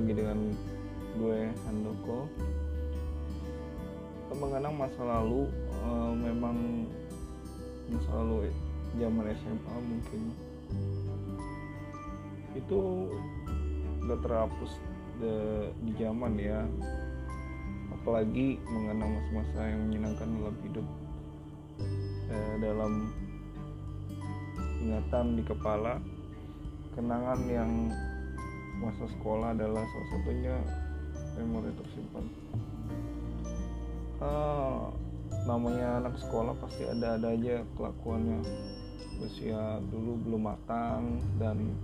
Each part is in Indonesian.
lagi dengan gue Handoko. Mengenang masa lalu uh, memang masa lalu zaman SMA mungkin itu gak terhapus de, di zaman ya. Apalagi mengenang masa-masa yang menyenangkan dalam hidup eh, dalam ingatan di kepala kenangan yang masa sekolah adalah salah satunya memori tersimpan uh, namanya anak sekolah pasti ada-ada aja kelakuannya. Usia dulu belum matang dan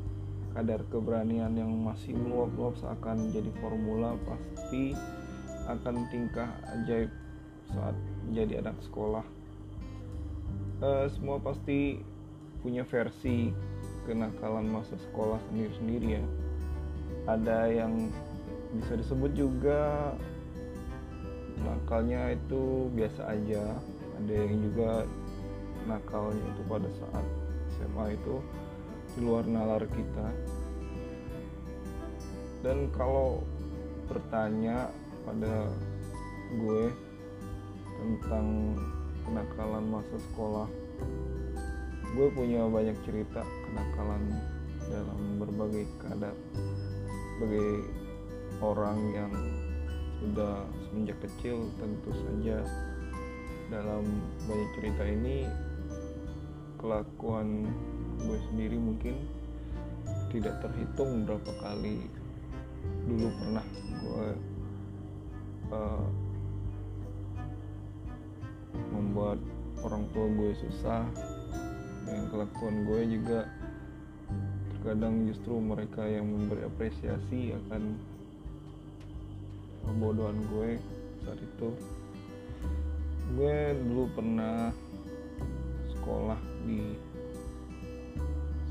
kadar keberanian yang masih meluap-luap seakan jadi formula pasti akan tingkah ajaib saat jadi anak sekolah. Uh, semua pasti punya versi kenakalan masa sekolah sendiri-sendiri ya ada yang bisa disebut juga. Nakalnya itu biasa aja. Ada yang juga nakalnya itu pada saat SMA itu di luar nalar kita. Dan kalau bertanya pada gue tentang kenakalan masa sekolah gue punya banyak cerita kenakalan dalam berbagai keadaan sebagai orang yang sudah semenjak kecil tentu saja dalam banyak cerita ini kelakuan gue sendiri mungkin tidak terhitung berapa kali dulu pernah gue uh, membuat orang tua gue susah dengan kelakuan gue juga terkadang justru mereka yang memberi apresiasi akan kebodohan gue saat itu. Gue dulu pernah sekolah di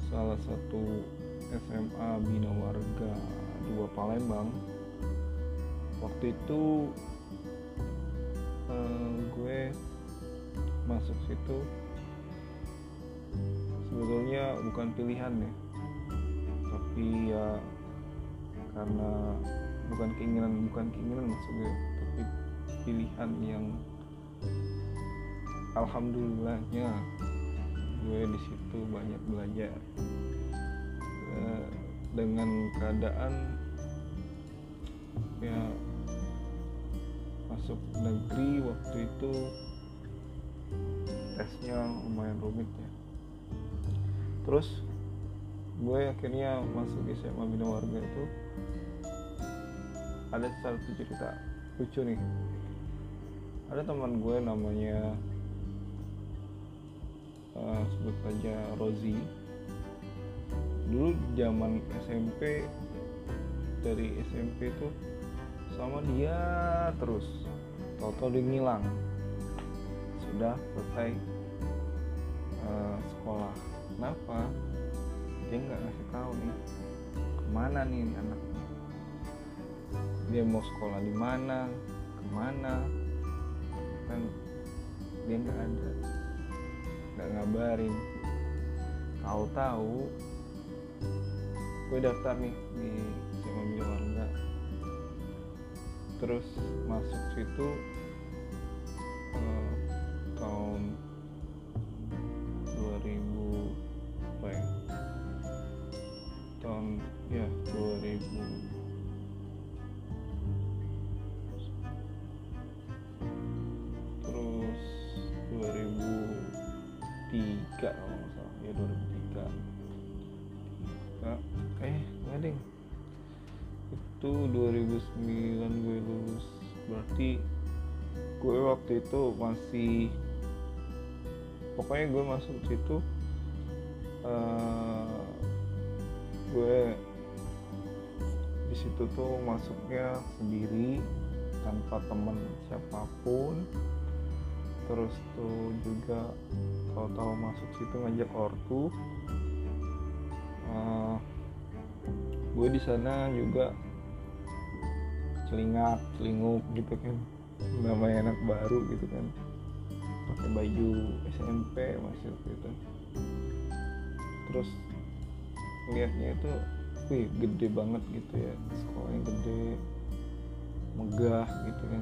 salah satu SMA Bina Warga dua Palembang. Waktu itu uh, gue masuk situ. Sebetulnya bukan pilihan ya tapi ya karena bukan keinginan bukan keinginan maksud gue tapi pilihan yang alhamdulillahnya gue di situ banyak belajar. Eh, dengan keadaan ya masuk negeri waktu itu tesnya lumayan rumit ya. Terus gue akhirnya masuk SMA Bina Warga itu. Ada satu cerita lucu nih. Ada teman gue namanya uh, sebut saja Rozi. Dulu zaman SMP dari SMP tuh sama dia terus. Toto dia ngilang. Sudah selesai uh, sekolah. Kenapa dia nggak ngasih tahu nih ke mana nih anak. Dia mau sekolah di mana ke mana. Kan dia nggak ada nggak ngabarin. Tahu-tahu gue daftar nih di Bina Warga. Terus masuk situ uh, tahun waktu itu masih pokoknya gue masuk situ uh, gue di situ tuh masuknya sendiri tanpa teman siapa pun. Terus tuh juga tahu-tahu masuk situ ngajak ortu. Uh, gue di sana juga celingak celinguk gitu kan namanya anak baru gitu kan. Pakai baju SMP masih waktu itu. Terus lihatnya itu wih gede banget gitu ya. Sekolahnya gede megah gitu kan.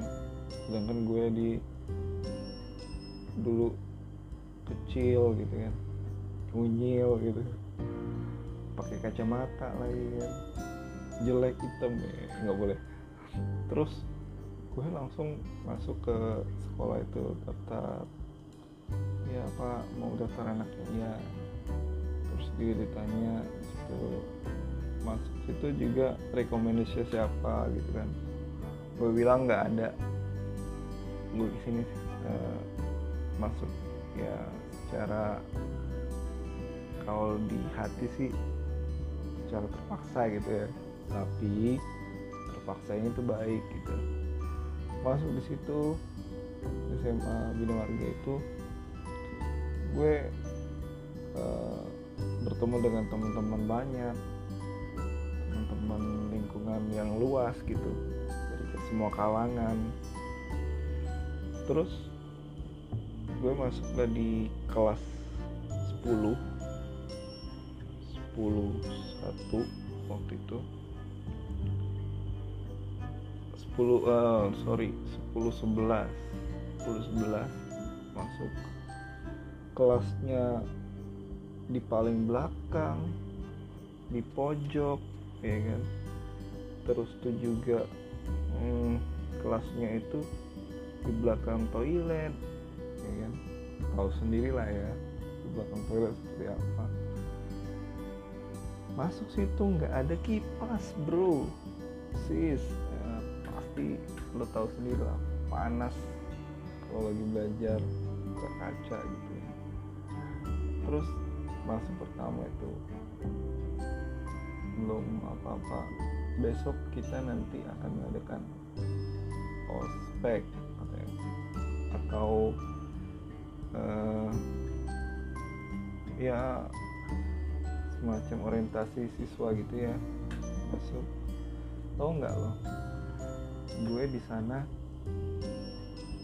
Sedangkan gue di dulu kecil gitu kan. Unyil gitu. Pakai kacamata lagi kan jelek hitam ya nggak boleh. Terus gue langsung masuk ke sekolah itu daftar ya apa mau daftar anaknya ya terus dia ditanya situ masuk situ juga rekomendasi siapa? Gitu kan. Gue bilang nggak ada. Gue ke sini uh, masuk. Ya secara kalau di hati sih secara terpaksa gitu ya. Tapi terpaksanya itu baik gitu masuk di situ SMA Bina Marga itu gue uh, bertemu dengan teman-teman banyak teman-teman lingkungan yang luas gitu dari semua kalangan. Terus gue masuk di kelas 10 10 1 waktu itu 10 uh, sorry 10 11 10 11 masuk kelasnya di paling belakang di pojok ya kan? Terus tuh juga hmm, kelasnya itu di belakang toilet ya kan? Tahu sendiri lah ya di belakang toilet seperti apa. Masuk situ nggak ada kipas bro. Sis pasti lo tahu sendiri lah panas kalau lagi belajar ke kaca gitu ya. Terus masuk pertama itu belum apa-apa. Besok kita nanti akan mengadakan ospek atau uh, ya semacam orientasi siswa gitu ya masuk. Tau nggak loh gue di sana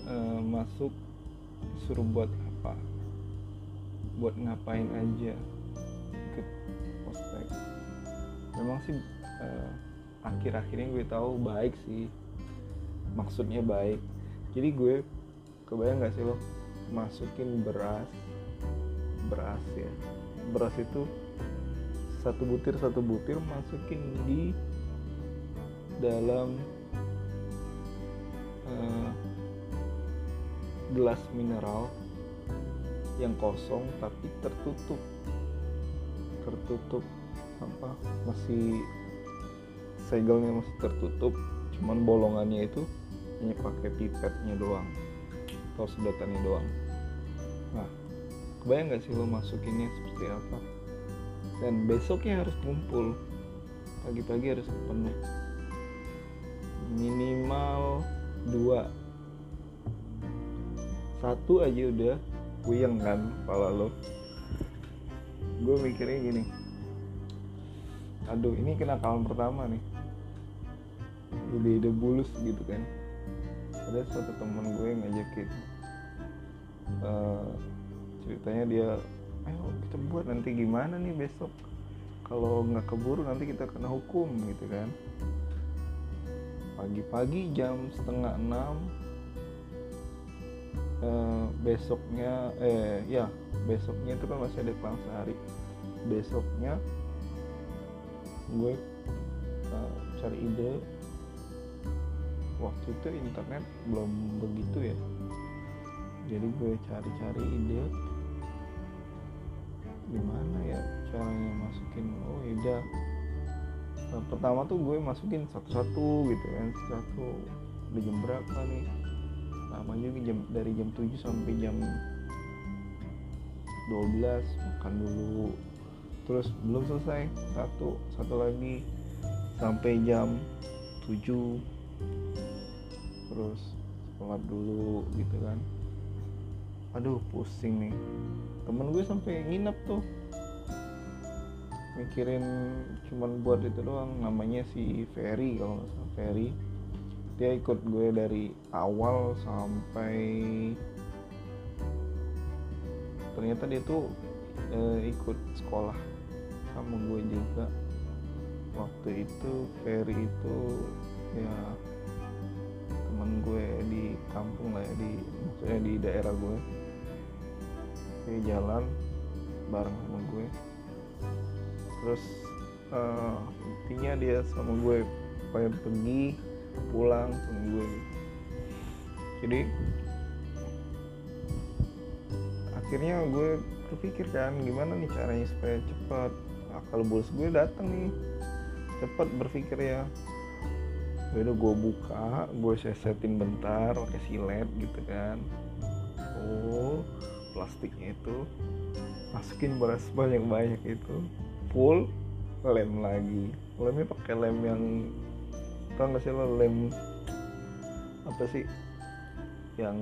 uh, masuk disuruh buat apa? Buat ngapain aja ikut ospek memang sih uh, akhir-akhirnya gue tahu baik sih. Maksudnya baik. Jadi gue kebayang nggak sih lo masukin beras? Beras ya. Beras itu satu butir satu butir masukin di dalam uh, gelas mineral yang kosong tapi tertutup. Tertutup apa? Masih segelnya masih tertutup cuman bolongannya itu hanya pakai pipetnya doang atau sedotannya doang. Nah kebayang nggak sih lo masukinnya seperti apa? Dan besoknya harus kumpul. Pagi-pagi harus penuh minimal dua. Satu aja udah puyeng kan kepala lo. Gue mikirnya gini. Aduh ini kenakalan pertama nih. Ide-ide bulus gitu kan. Ada satu teman gue yang ngajakin. Uh, ceritanya dia ayo kita buat nanti gimana nih besok? Kalau nggak keburu nanti kita kena hukum gitu kan pagi-pagi jam setengah enam uh, besoknya eh ya besoknya itu kan masih ada kelas sehari. Besoknya gue uh, cari ide. Waktu itu internet belum begitu ya. Jadi gue cari-cari ide. Gimana ya caranya masukin oh ide nah, pertama tuh gue masukin satu-satu gitu kan satu di jam berapa nih. Lama juga jam dari jam 7 sampai jam 12 makan dulu. Terus belum selesai satu satu lagi sampai jam 7 terus sholat dulu gitu kan. Aduh pusing nih. Temen gue sampai nginep tuh mikirin cuman buat itu doang namanya si Ferry kalau nggak salah Ferry. Dia ikut gue dari awal sampai ternyata dia tuh e, ikut sekolah sama gue juga. Waktu itu Ferry itu ya teman gue di kampung lah ya di maksudnya di daerah gue. Dia jalan bareng sama gue terus uh, intinya dia sama gue pengen pergi pulang sama gue. Jadi akhirnya gue berpikir kan gimana nih caranya supaya cepat nah, kalau bos gue datang nih cepat berpikir ya udah gue buka gue sesetin bentar pakai silet gitu kan. Oh plastiknya itu masukin beras banyak banyak itu full lem lagi. Lemnya pakai lem yang tau gak sih lo lem apa sih? Yang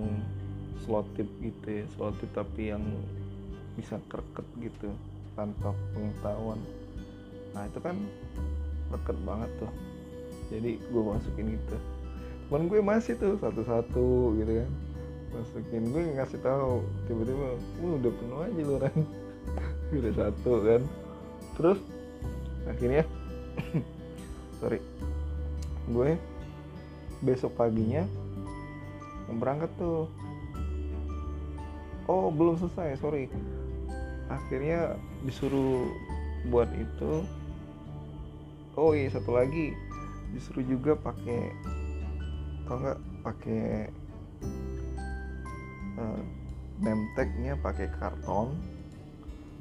slot tip gitu ya slot tip tapi yang bisa kerket gitu tanpa pengetahuan. Nah itu kan reket banget tuh. Jadi gue masukin itu teman gue masih tuh satu-satu gitu kan. Masukin gue ngasih tahu tiba-tiba udah penuh aja lu kan udah satu kan terus akhirnya sorry gue besok paginya berangkat tuh. Oh belum selesai sorry. Akhirnya disuruh buat itu. Oh iya satu lagi. Disuruh juga pakai tau nggak pakai uh, name pakai karton.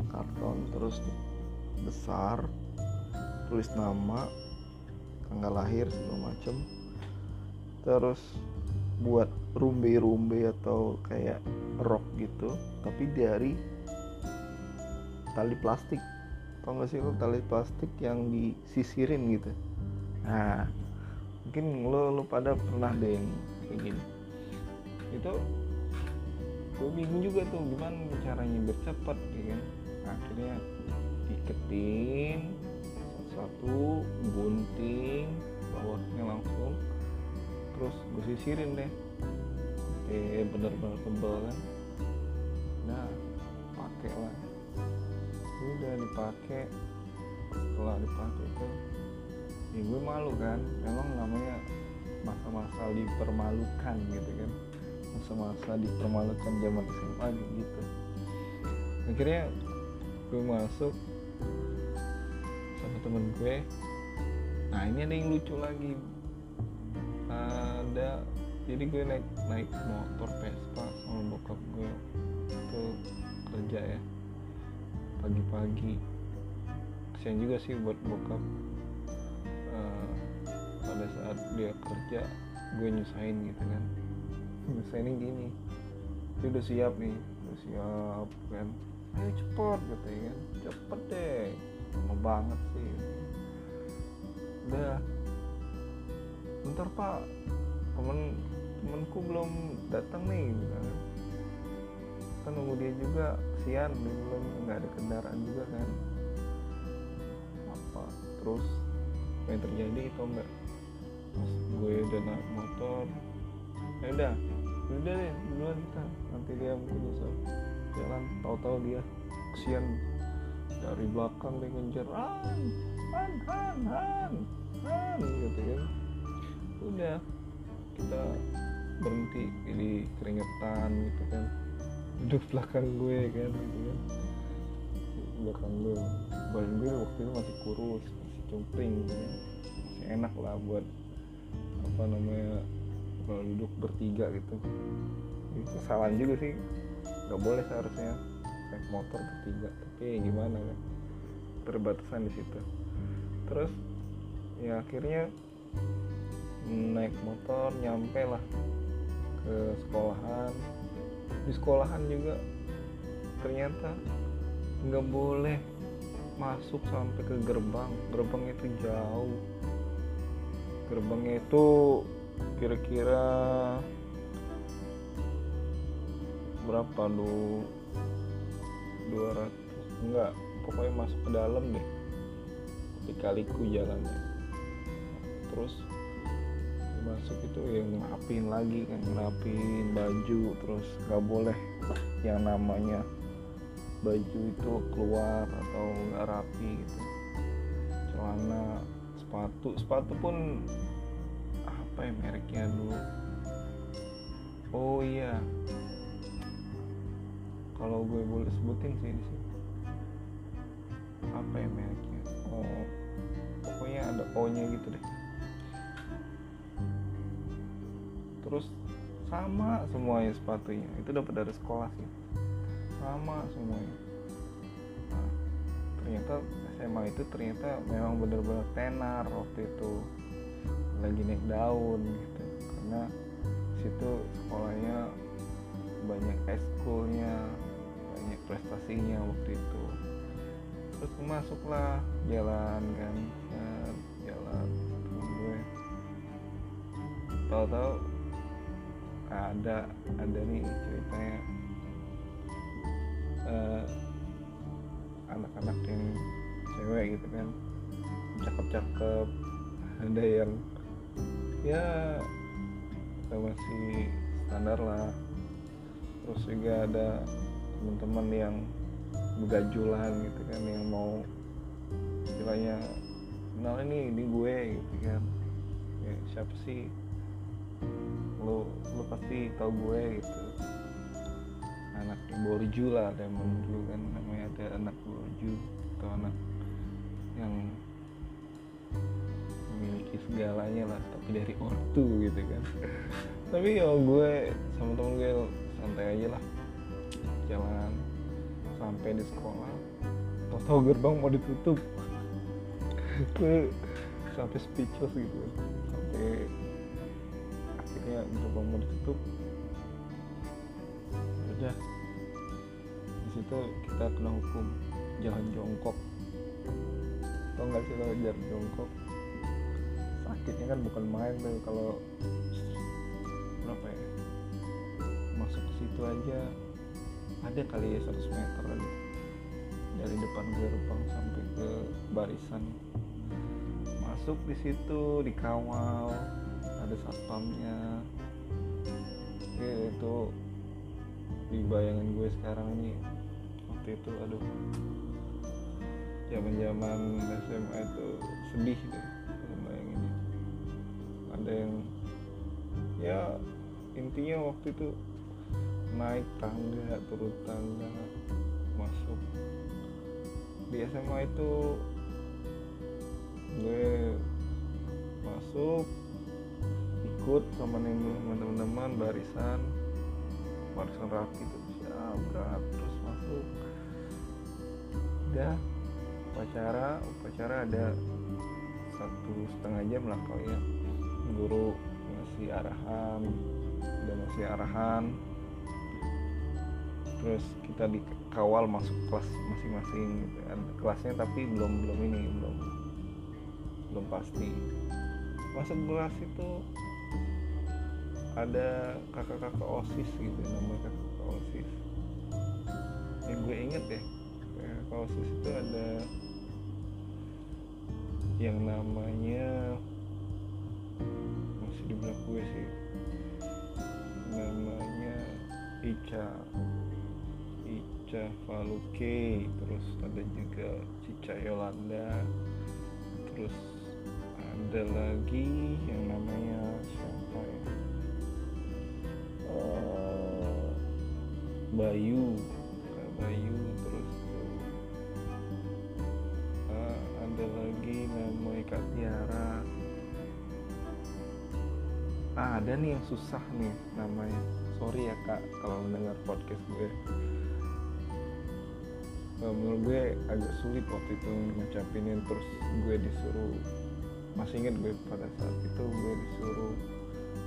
Karton terus besar tulis nama tanggal lahir segala macem. Terus buat rumbe-rumbe atau kayak rok gitu tapi dari tali plastik. Tau gak sih lo tali plastik yang disisirin gitu? Nah mungkin lo lo pada pernah deh yang kayak gini. Itu gue bingung juga tuh gimana caranya biar cepet ya kan? Akhirnya diketin satu gunting bawahnya langsung. Terus gue sisirin deh. Eh bener-bener tebel kan? Nah pakai lah. Udah dipakai. Setelah dipakai itu ya gue malu kan? Memang namanya masa-masa dipermalukan gitu kan? Masa-masa dipermalukan zaman SMA gitu. Akhirnya gue masuk sama temen gue. Nah ini ada yang lucu lagi. Ada jadi gue naik naik motor Vespa sama bokap gue itu kerja ya. Pagi-pagi. Kesian juga sih buat bokap. Uh, pada saat dia kerja gue nyusahin gitu kan. Nyusahin gini. Dia udah siap nih udah siap kan ayo cepet gitu ya. Cepet deh. Lama banget sih. Udah. Bentar pak. Temen temenku belum datang nih gitu kan. Kan nunggu dia juga. Sian belum nggak ada kendaraan juga kan. Apa? Terus apa yang terjadi itu enggak pas gue udah naik motor. Ya udah. Udah deh duluan kita. Nanti dia mungkin nyesel jalan. Tahu-tahu dia kesian. Dari belakang dia ngejar han han han han han gitu kan. Udah kita berhenti jadi keringetan gitu kan. Duduk belakang gue kan gitu kan. Belakang gue badan gue waktu itu masih kurus masih cungkring gitu kan. masih enak lah buat apa namanya kalau duduk bertiga gitu. Itu kesalahan juga sih nggak boleh seharusnya naik motor bertiga. Tapi gimana kan? Terbatasan di situ. Terus ya akhirnya naik motor nyampe lah ke sekolahan. Di sekolahan juga ternyata nggak boleh masuk sampai ke gerbang. Gerbang itu jauh. Gerbangnya itu kira-kira berapa lu? 200 enggak pokoknya masuk ke dalam deh. Di kaliku jalannya. Terus masuk itu yang ngapin lagi kan ngapin baju terus nggak boleh yang namanya baju itu keluar atau nggak rapi gitu. Celana sepatu sepatu pun apa ya mereknya dulu? Oh iya kalau gue boleh sebutin sih di sini apa ya mereknya? Oh pokoknya ada O nya gitu deh. Terus sama semuanya sepatunya. Itu dapat dari sekolah sih. Sama semuanya. Nah, ternyata SMA itu ternyata memang benar-benar tenar waktu itu. Lagi naik daun gitu. Karena situ sekolahnya banyak eskulnya banyak prestasinya waktu itu. Terus masuklah jalan kan jalan gue tahu-tahu ada ada nih ceritanya. Uh, anak-anak yang cewek gitu kan cakep-cakep ada yang ya masih standar lah. Terus juga ada teman-teman yang begajulan gitu kan yang mau istilahnya kenal ini ini gue gitu kan. Ya, siapa sih? Lo lo pasti tau gue gitu. Anak borju lah ada yang dulu kan namanya ada anak borju atau anak yang memiliki segalanya lah tapi dari ortu gitu kan. Tapi ya gue sama temen gue santai aja lah jalan sampai di sekolah tau-tau gerbang mau ditutup. Sampai speechless gitu. Sampai akhirnya gerbang mau ditutup. Udah. Di situ kita kena hukum jalan jongkok. Tau nggak sih kalau jalan jongkok? Sakitnya kan bukan main tuh kalau berapa ya? Masuk ke situ aja ada kali ya 100 meter dari depan gerbang sampai ke barisan. Masuk di situ dikawal ada satpamnya. Ya, itu di bayangan gue sekarang ini. Waktu itu aduh. Zaman zaman SMA itu sedih deh bayangin ada yang ya intinya waktu itu naik tangga turun tangga masuk. Di SMA itu gue masuk ikut sama teman-teman barisan barisan rapi itu siap berat terus masuk. Udah upacara upacara ada satu setengah jam lah kali ya. Guru ngasih arahan udah ngasih arahan terus kita dikawal masuk kelas masing-masing gitu kan. Kelasnya tapi belum belum ini belum belum pasti. Masuk kelas itu ada kakak-kakak osis gitu namanya kakak osis. Yang gue inget ya kakak osis itu ada yang namanya masih di belakang gue sih namanya Ica Ica Faluke terus ada juga Cica Yolanda terus ada lagi yang namanya siapa ya? Uh, Bayu Kak Bayu terus uh, ada lagi namanya Kak Tiara. Ah, ada nih yang susah nih namanya. Sorry ya kak kalau mendengar podcast gue menurut gue agak sulit waktu itu ngucapinin terus gue disuruh masih inget gue pada saat itu gue disuruh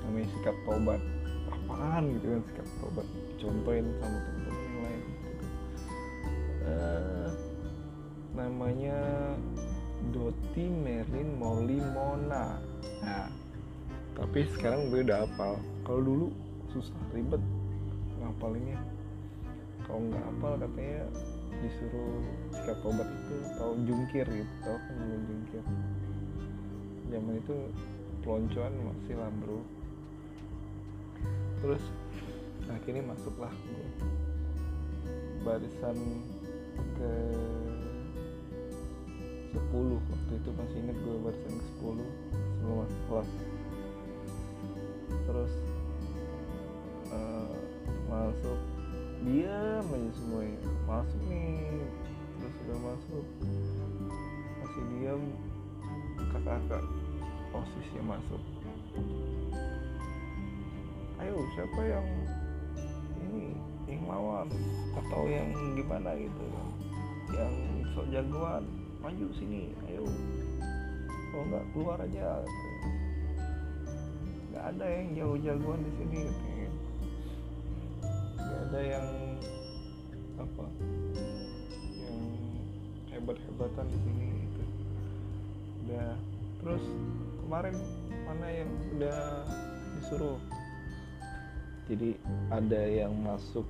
namanya sikap tobat apaan gitu kan sikap tobat contohin sama temen-temen yang lain gitu. uh, namanya Doti Merlin Molly Mona. Nah tapi sekarang gue udah hafal. Kalau dulu susah ribet ngapalinnya. Kalau nggak hafal katanya disuruh sikap obat itu tau jungkir gitu tau kan jungkir. Zaman itu peloncoan masih lah bro. Terus akhirnya masuklah gue barisan ke 10 waktu itu masih inget gue barisan ke 10 sebelum masuk kelas. Terus uh, masuk diam aja semuanya masuk nih. Terus sudah masuk. Masih diam kakak-kakak posisinya masuk. Ayo siapa yang ini? Yang lawan? Atau yang gimana gitu? Yang sok jagoan? Maju sini ayo. Kalau nggak keluar aja. Nggak ada yang jauh jagoan di sini. nggak ada yang apa? Yang hebat hebatan di sini gitu. Udah. Terus kemarin mana yang udah disuruh? Jadi ada yang masuk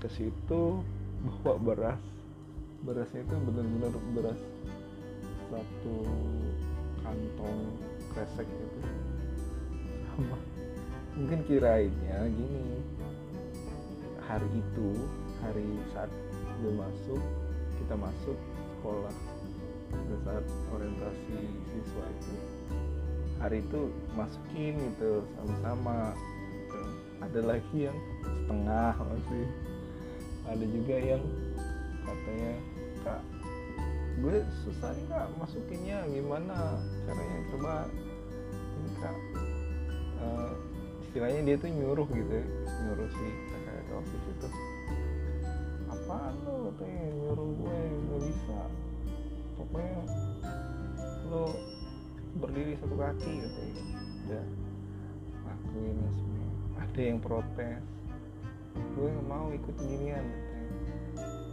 ke situ bawa beras. Berasnya itu benar-benar beras satu kantong kresek gitu. Sama. Mungkin kirainnya gini hari itu hari saat gue masuk kita masuk sekolah. Pada saat orientasi siswa itu. Hari itu masukin gitu sama-sama gitu. ada lagi yang setengah masih. Ada juga yang katanya kak gue susah nih kak masukinnya. Gimana caranya? Coba ini kak. Uh, istilahnya dia tuh nyuruh gitu nyuruh si osis itu apa lo katanya nyuruh gue nggak bisa. Pokoknya lo berdiri satu kaki katanya udah. Lakuin semua ada yang protes. Gue nggak mau ikut ginian katanya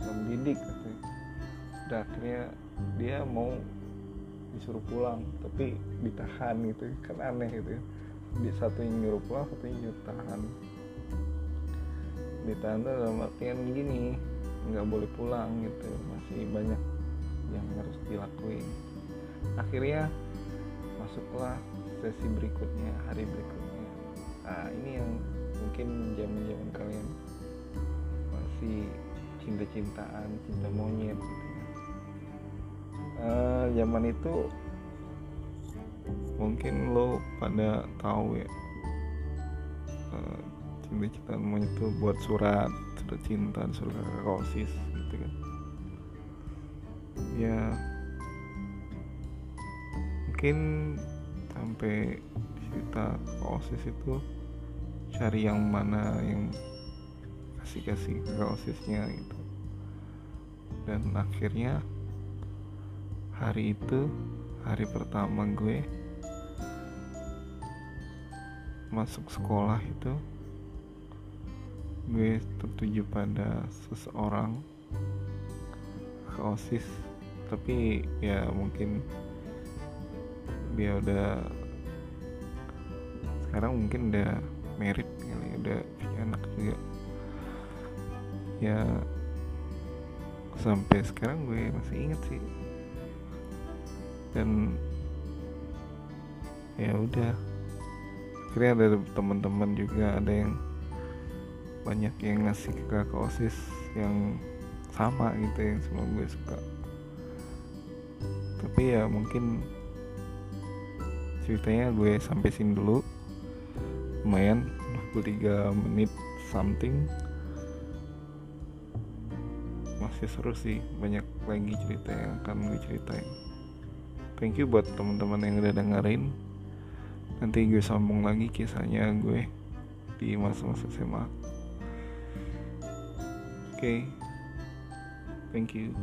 nggak mendidik katanya udah akhirnya dia mau disuruh pulang tapi ditahan gitu. Kan aneh gitu ya. Satu yang nyuruh pulang satu yang nyuruh tahan ditahan tuh dalam artian gini nggak boleh pulang gitu masih banyak yang harus dilakuin. Akhirnya masuklah sesi berikutnya hari berikutnya. Nah ini yang mungkin zaman zaman kalian masih cinta-cintaan cinta monyet gitu ya. Uh, zaman itu mungkin lo pada tahu ya uh, cinta-cintaan monyet itu buat surat surat cinta surat kakak gitu kan. Ya mungkin sampai cerita osis itu cari yang mana yang kasih kasih ke osisnya gitu. Dan akhirnya hari itu hari pertama gue masuk sekolah itu gue tertuju pada seseorang. Ke osis tapi ya mungkin dia udah sekarang mungkin udah merit kali udah punya anak juga. Ya sampai sekarang gue masih inget sih. Dan ya udah. Akhirnya ada teman-teman juga ada yang banyak yang ngasih ke kakak osis yang sama gitu yang semua gue suka. Tapi ya mungkin ceritanya gue sampai sini dulu. Lumayan 23 menit something. Masih seru sih banyak lagi cerita yang akan gue ceritain. Thank you buat teman-teman yang udah dengerin. Nanti gue sambung lagi kisahnya gue di masa-masa SMA okay. thank you